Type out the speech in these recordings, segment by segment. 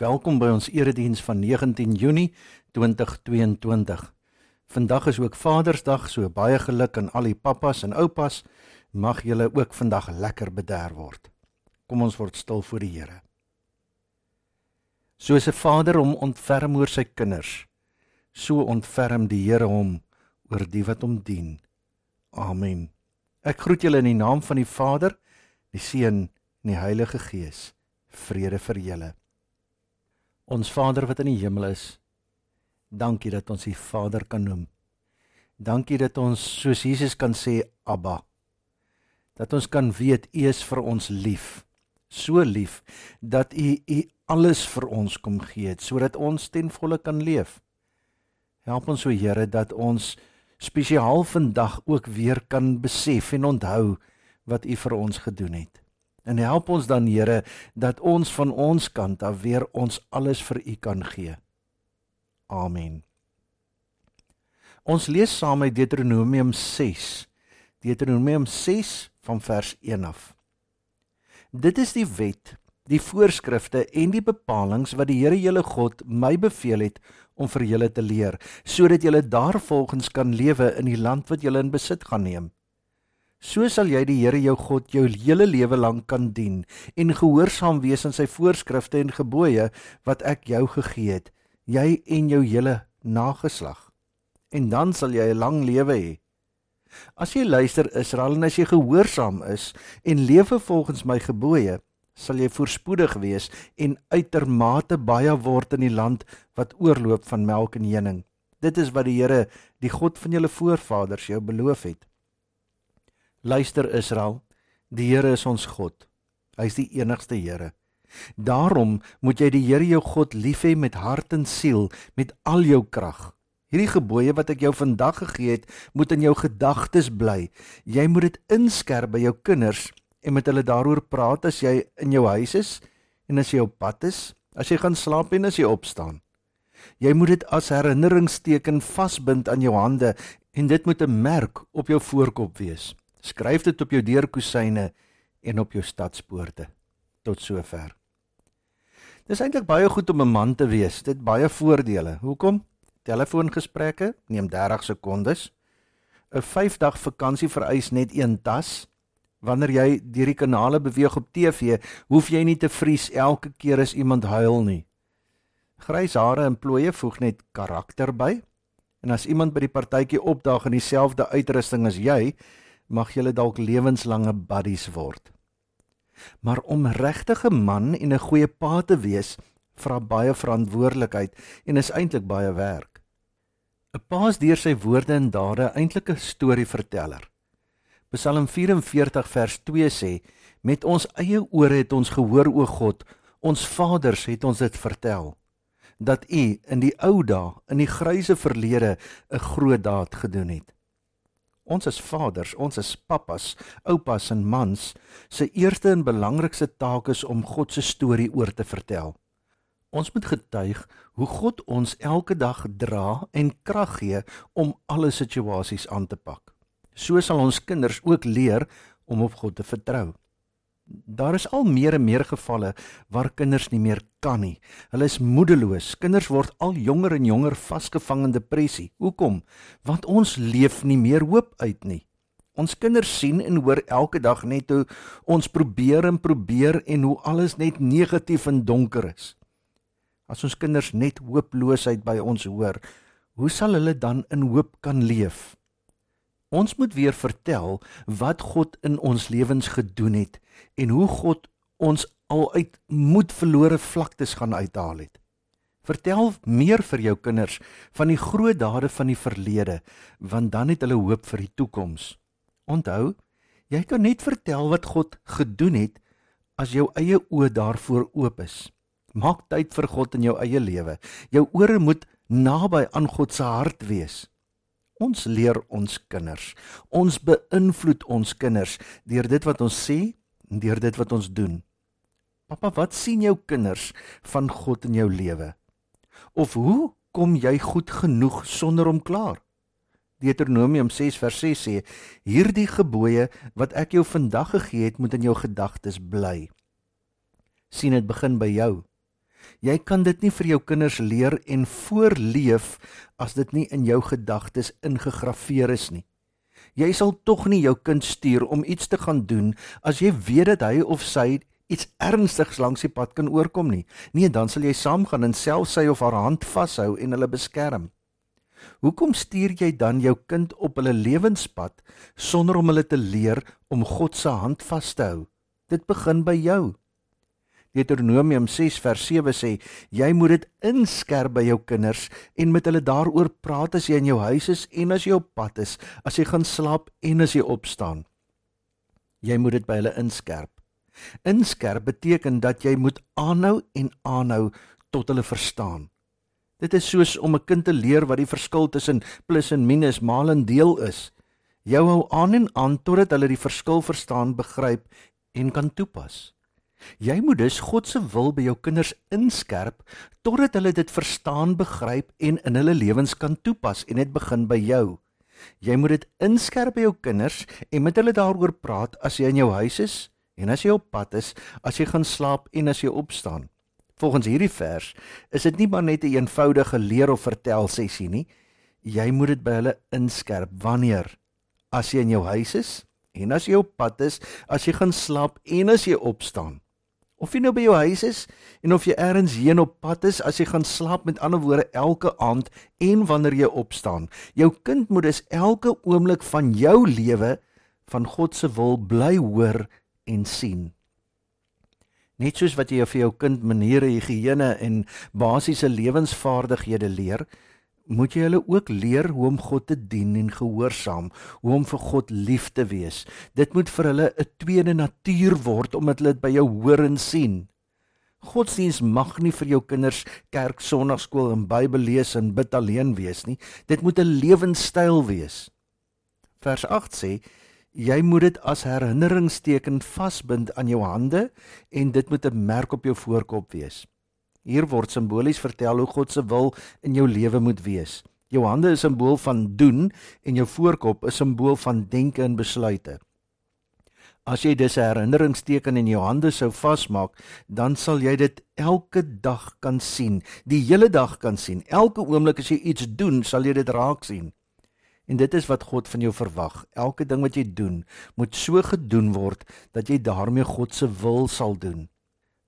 Welkom by ons erediens van 19 Junie 2022. Vandag is ook Vadersdag, so baie geluk aan al die pappas en oupas. Mag julle ook vandag lekker bederf word. Kom ons word stil voor die Here. Soos 'n vader hom ontferm oor sy kinders, so ontferm die Here hom oor die wat hom dien. Amen. Ek groet julle in die naam van die Vader, die Seun en die Heilige Gees. Vrede vir julle. Ons Vader wat in die hemel is. Dankie dat ons U Vader kan noem. Dankie dat ons soos Jesus kan sê Abba. Dat ons kan weet U is vir ons lief. So lief dat U U alles vir ons kom gee het sodat ons ten volle kan leef. Help ons o Here dat ons spesiaal vandag ook weer kan besef en onthou wat U vir ons gedoen het. En help ons dan Here dat ons van ons kant af weer ons alles vir U kan gee. Amen. Ons lees saam uit Deuteronomium 6. Deuteronomium 6 van vers 1 af. Dit is die wet, die voorskrifte en die bepalinge wat die Here julle God my beveel het om vir julle te leer, sodat julle daarvolgens kan lewe in die land wat julle in besit gaan neem. So sal jy die Here jou God jou hele lewe lank kan dien en gehoorsaam wees aan sy voorskrifte en gebooie wat ek jou gegee het, jy en jou hele nageslag. En dan sal jy 'n lang lewe hê. As jy luister Israel en as jy gehoorsaam is en lewe volgens my gebooie, sal jy voorspoedig wees en uitermate baie word in die land wat oorloop van melk en honing. Dit is wat die Here, die God van julle voorvaders jou beloof het. Luister Israel, die Here is ons God. Hy is die enigste Here. Daarom moet jy die Here jou God lief hê met hart en siel, met al jou krag. Hierdie gebooie wat ek jou vandag gegee het, moet in jou gedagtes bly. Jy moet dit inskerp by jou kinders en met hulle daaroor praat as jy in jou huis is en as jy op pad is, as jy gaan slaap en as jy opstaan. Jy moet dit as herinneringsteken vasbind aan jou hande en dit moet 'n merk op jou voorkop wees. Skryf dit op jou deurkusyne en op jou stadspoorte. Tot sover. Dis eintlik baie goed om 'n man te wees. Dit baie voordele. Hoekom? Telefoongesprekke neem 30 sekondes. 'n 5-dag vakansie vereis net een tas. Wanneer jy deur die kanale beweeg op TV, hoef jy nie te vries elke keer as iemand huil nie. Grys hare en plooie voeg net karakter by. En as iemand by die partytjie opdaag in dieselfde uitrusting as jy, mag julle dalk lewenslange buddies word. Maar om regtig 'n man en 'n goeie pa te wees, vra baie verantwoordelikheid en is eintlik baie werk. 'n Pa is deur sy woorde en dade eintlik 'n storieverteller. Psalm 44 vers 2 sê: Met ons eie ore het ons gehoor o God, ons vaders het ons dit vertel dat U in die ou dae, in die grysse verlede 'n groot daad gedoen het. Ons as vaders, ons as pappas, oupas en mans se eerste en belangrikste taak is om God se storie oor te vertel. Ons moet getuig hoe God ons elke dag dra en krag gee om alle situasies aan te pak. So sal ons kinders ook leer om op God te vertrou. Daar is al meer en meer gevalle waar kinders nie meer kan nie. Hulle is moedeloos. Kinders word al jonger en jonger vasgevang in depressie. Hoekom? Want ons leef nie meer hoop uit nie. Ons kinders sien en hoor elke dag net hoe ons probeer en probeer en hoe alles net negatief en donker is. As ons kinders net hooploosheid by ons hoor, hoe sal hulle dan in hoop kan leef? Ons moet weer vertel wat God in ons lewens gedoen het en hoe God ons al uit moed verlore vlaktes gaan uithaal het. Vertel meer vir jou kinders van die groot dade van die verlede, want dan het hulle hoop vir die toekoms. Onthou, jy kan net vertel wat God gedoen het as jou eie oë daarvoor oop is. Maak tyd vir God in jou eie lewe. Jou ore moet naby aan God se hart wees. Ons leer ons kinders. Ons beïnvloed ons kinders deur dit wat ons sê en deur dit wat ons doen. Pappa, wat sien jou kinders van God in jou lewe? Of hoe kom jy goed genoeg sonder om klaar? Deuteronomium 6 vers 6 sê: Hierdie gebooie wat ek jou vandag gegee het, moet in jou gedagtes bly. sien dit begin by jou. Jy kan dit nie vir jou kinders leer en voorleef as dit nie in jou gedagtes ingegraveer is nie. Jy sal tog nie jou kind stuur om iets te gaan doen as jy weet dat hy of sy iets ernstigs langs die pad kan oorkom nie. Nee, dan sal jy saamgaan en self sy of haar hand vashou en hulle beskerm. Hoekom stuur jy dan jou kind op hulle lewenspad sonder om hulle te leer om God se hand vas te hou? Dit begin by jou. Deuteronomium 6 vers 7 sê: Jy moet dit inskerp by jou kinders en met hulle daaroor praat as jy in jou huis is en as jy op pad is, as jy gaan slaap en as jy opstaan. Jy moet dit by hulle inskerp. Inskerp beteken dat jy moet aanhou en aanhou tot hulle verstaan. Dit is soos om 'n kind te leer wat die verskil tussen plus en minus, maal en deel is. Jou hou aan en aan totdat hulle die verskil verstaan, begryp en kan toepas. Jy moet dus God se wil by jou kinders inskerp totdat hulle dit verstaan, begryp en in hulle lewens kan toepas en dit begin by jou. Jy moet dit inskerp by jou kinders en met hulle daaroor praat as jy in jou huis is en as jy op pad is, as jy gaan slaap en as jy opstaan. Volgens hierdie vers is dit nie maar net 'n een eenvoudige leer of vertel sessie nie. Jy moet dit by hulle inskerp wanneer as jy in jou huis is en as jy op pad is, as jy gaan slaap en as jy opstaan. Of jy nou by jou huis is en of jy elders heen op pad is, as jy gaan slaap met ander woorde elke aand en wanneer jy opstaan. Jou kind moet dus elke oomblik van jou lewe van God se wil bly hoor en sien. Net soos wat jy vir jou kind maniere, higiëne en basiese lewensvaardighede leer, moet jy hulle ook leer hoe om God te dien en gehoorsaam, hoe om vir God lief te wees. Dit moet vir hulle 'n tweede natuur word omdat hulle dit by jou hoor en sien. Godsdiens mag nie vir jou kinders kerk, sonnaarskool en Bybel lees en bid alleen wees nie. Dit moet 'n lewenstyl wees. Vers 8 sê Jy moet dit as herinneringsteken vasbind aan jou hande en dit moet 'n merk op jou voorkop wees. Hier word simbolies vertel hoe God se wil in jou lewe moet wees. Jou hande is 'n simbool van doen en jou voorkop is 'n simbool van denke en besluite. As jy dis herinneringsteken in jou hande sou vasmaak, dan sal jy dit elke dag kan sien, die hele dag kan sien. Elke oomblik as jy iets doen, sal jy dit raak sien. En dit is wat God van jou verwag. Elke ding wat jy doen, moet so gedoen word dat jy daarmee God se wil sal doen.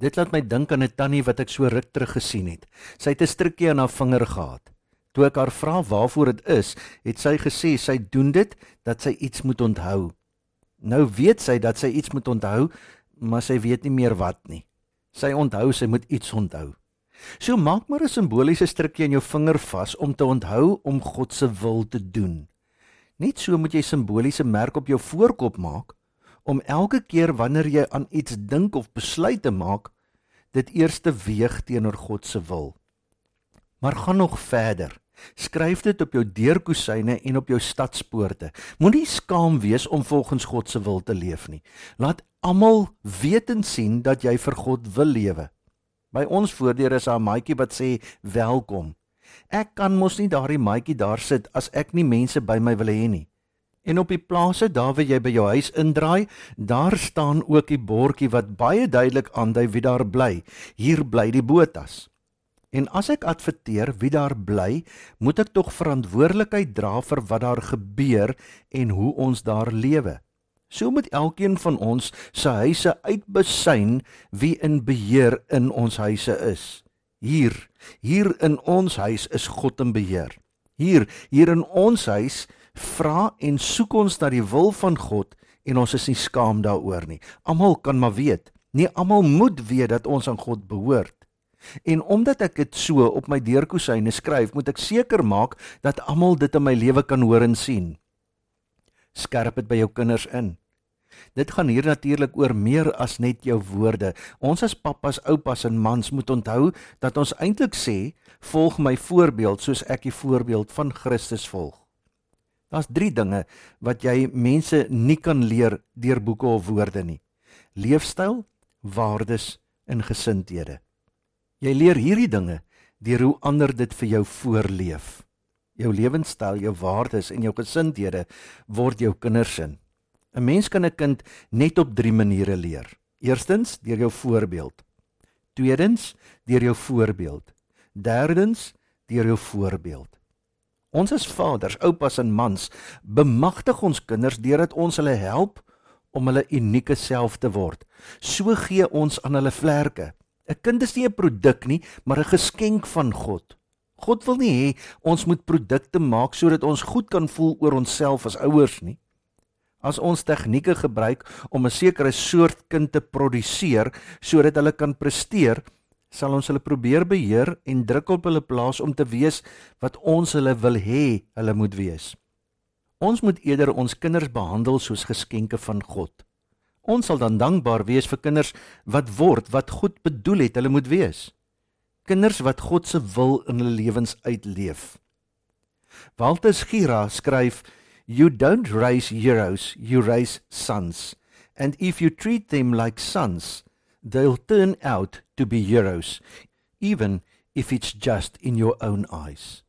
Dit laat my dink aan 'n tannie wat ek so ruk terug gesien het. Sy het 'n strikkie aan haar vinger gehad. Toe ek haar vra waarvoor dit is, het sy gesê sy doen dit dat sy iets moet onthou. Nou weet sy dat sy iets moet onthou, maar sy weet nie meer wat nie. Sy onthou sy moet iets onthou. So maak maar 'n simboliese strikkie aan jou vinger vas om te onthou om God se wil te doen. Net so moet jy simboliese merk op jou voorkop maak om elke keer wanneer jy aan iets dink of besluit te maak, dit eers te weeg teenoor God se wil. Maar gaan nog verder. Skryf dit op jou deurkusyne en op jou stadspoorte. Moenie skaam wees om volgens God se wil te leef nie. Laat almal weet en sien dat jy vir God wil lewe. By ons voordeur is daar 'n maatjie wat sê welkom. Ek kan mos nie daardie maatjie daar sit as ek nie mense by my wil hê nie. En op die plase daar waar jy by jou huis indraai, daar staan ook die bordjie wat baie duidelik aandui wie daar bly. Hier bly die Botas. En as ek adverteer wie daar bly, moet ek tog verantwoordelikheid dra vir wat daar gebeur en hoe ons daar lewe. So moet elkeen van ons se huise uitbesyn wie in beheer in ons huise is. Hier, hier in ons huis is God in beheer. Hier, hier in ons huis vra en soek ons na die wil van God en ons is nie skaam daaroor nie. Almal kan maar weet. Nie almal moet weet dat ons aan God behoort. En omdat ek dit so op my deurkusyne skryf, moet ek seker maak dat almal dit in my lewe kan hoor en sien. Skerp dit by jou kinders in. Dit gaan hier natuurlik oor meer as net jou woorde. Ons as pappas, oupas en mans moet onthou dat ons eintlik sê, "Volg my voorbeeld soos ek die voorbeeld van Christus volg." Daar's 3 dinge wat jy mense nie kan leer deur boeke of woorde nie. Leefstyl, waardes en gesindhede. Jy leer hierdie dinge deur hoe ander dit vir jou voorleef. Jou lewenstyl, jou waardes en jou gesindhede word jou kinders in. 'n Mens kan 'n kind net op 3 maniere leer. Eerstens deur jou voorbeeld. Tweedens, deur jou voorbeeld. Derdens, deur jou voorbeeld. Ons as vaders, oupas en mans bemagtig ons kinders deurdat ons hulle help om hulle unieke self te word. So gee ons aan hulle vlerke. 'n Kind is nie 'n produk nie, maar 'n geskenk van God. God wil nie hê ons moet produkte maak sodat ons goed kan voel oor onsself as ouers nie. As ons tegnieke gebruik om 'n sekere soort kind te produseer sodat hulle kan presteer, sal ons hulle probeer beheer en druk op hulle plaas om te wees wat ons hulle wil hê hulle moet wees. Ons moet eerder ons kinders behandel soos geskenke van God. Ons sal dan dankbaar wees vir kinders wat word wat God bedoel het hulle moet wees. Kinders wat God se wil in hulle lewens uitleef. Walter Schira skryf You don't raise heroes, you raise sons. And if you treat them like sons, they'll turn out to be heroes, even if it's just in your own eyes.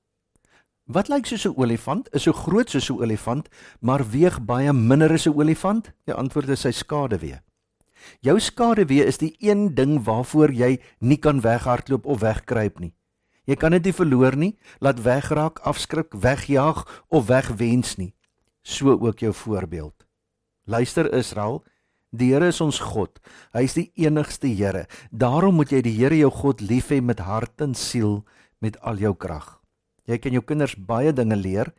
Wat lyk soos 'n olifant, is so groot soos 'n olifant, maar weeg baie minder as 'n olifant? Die antwoord is sy skaduwee. Jou skaduwee is die een ding waarvoor jy nie kan weghardloop of wegkruip nie. Jy kan dit nie verloor nie, laat wegraak, afskrik, wegjaag of wegwens nie. So ook jou voorbeeld. Luister Israel, Die Here is ons God. Hy is die enigste Here. Daarom moet jy die Here jou God lief hê met hart en siel, met al jou krag. Jy kan jou kinders baie dinge leer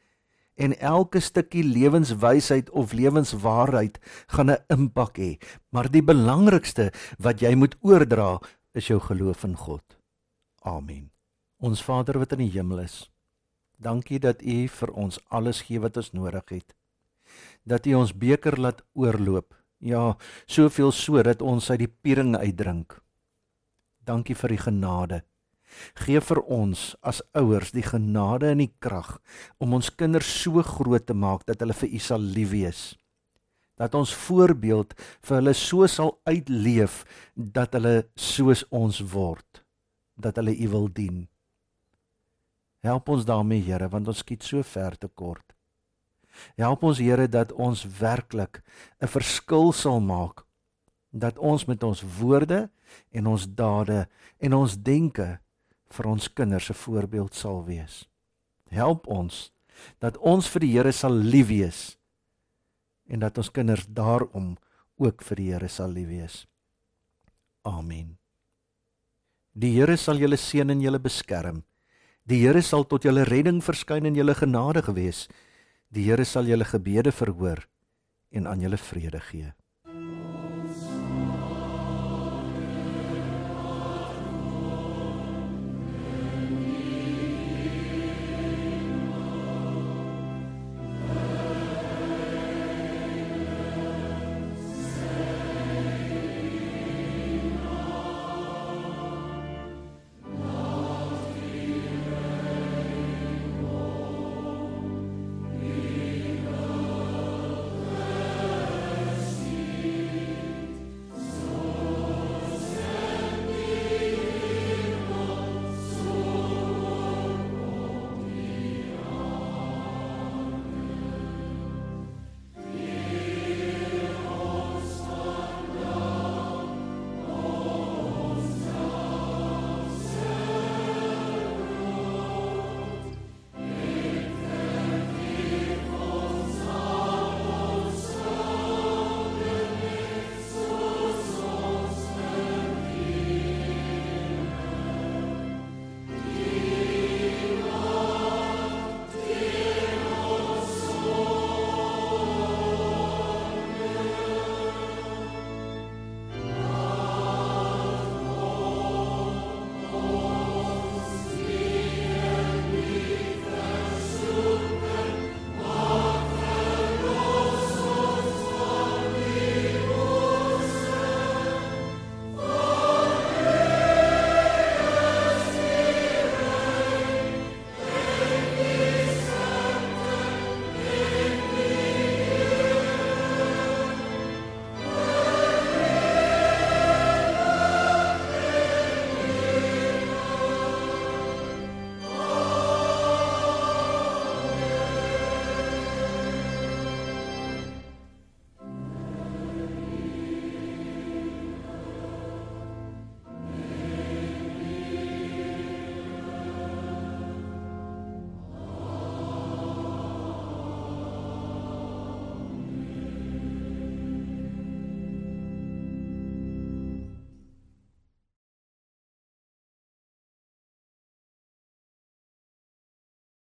en elke stukkie lewenswysheid of lewenswaarheid gaan 'n impak hê, maar die belangrikste wat jy moet oordra is jou geloof in God. Amen. Ons Vader wat in die hemel is. Dankie dat U vir ons alles gee wat ons nodig het. Dat U ons beker laat oorloop Ja, soveel so dat ons uit die piering uitdrink. Dankie vir die genade. Geef vir ons as ouers die genade en die krag om ons kinders so groot te maak dat hulle vir U sal lief wees. Dat ons voorbeeld vir hulle so sal uitleef dat hulle soos ons word, dat hulle U wil dien. Help ons daarmee, Here, want ons skiet so ver te kort. Help ons Here dat ons werklik 'n verskil sal maak. Dat ons met ons woorde en ons dade en ons denke vir ons kinders 'n voorbeeld sal wees. Help ons dat ons vir die Here sal lief wees en dat ons kinders daarom ook vir die Here sal lief wees. Amen. Die Here sal julle seën en julle beskerm. Die Here sal tot julle redding verskyn en julle genadig wees. Die Here sal julle gebede verhoor en aan julle vrede gee.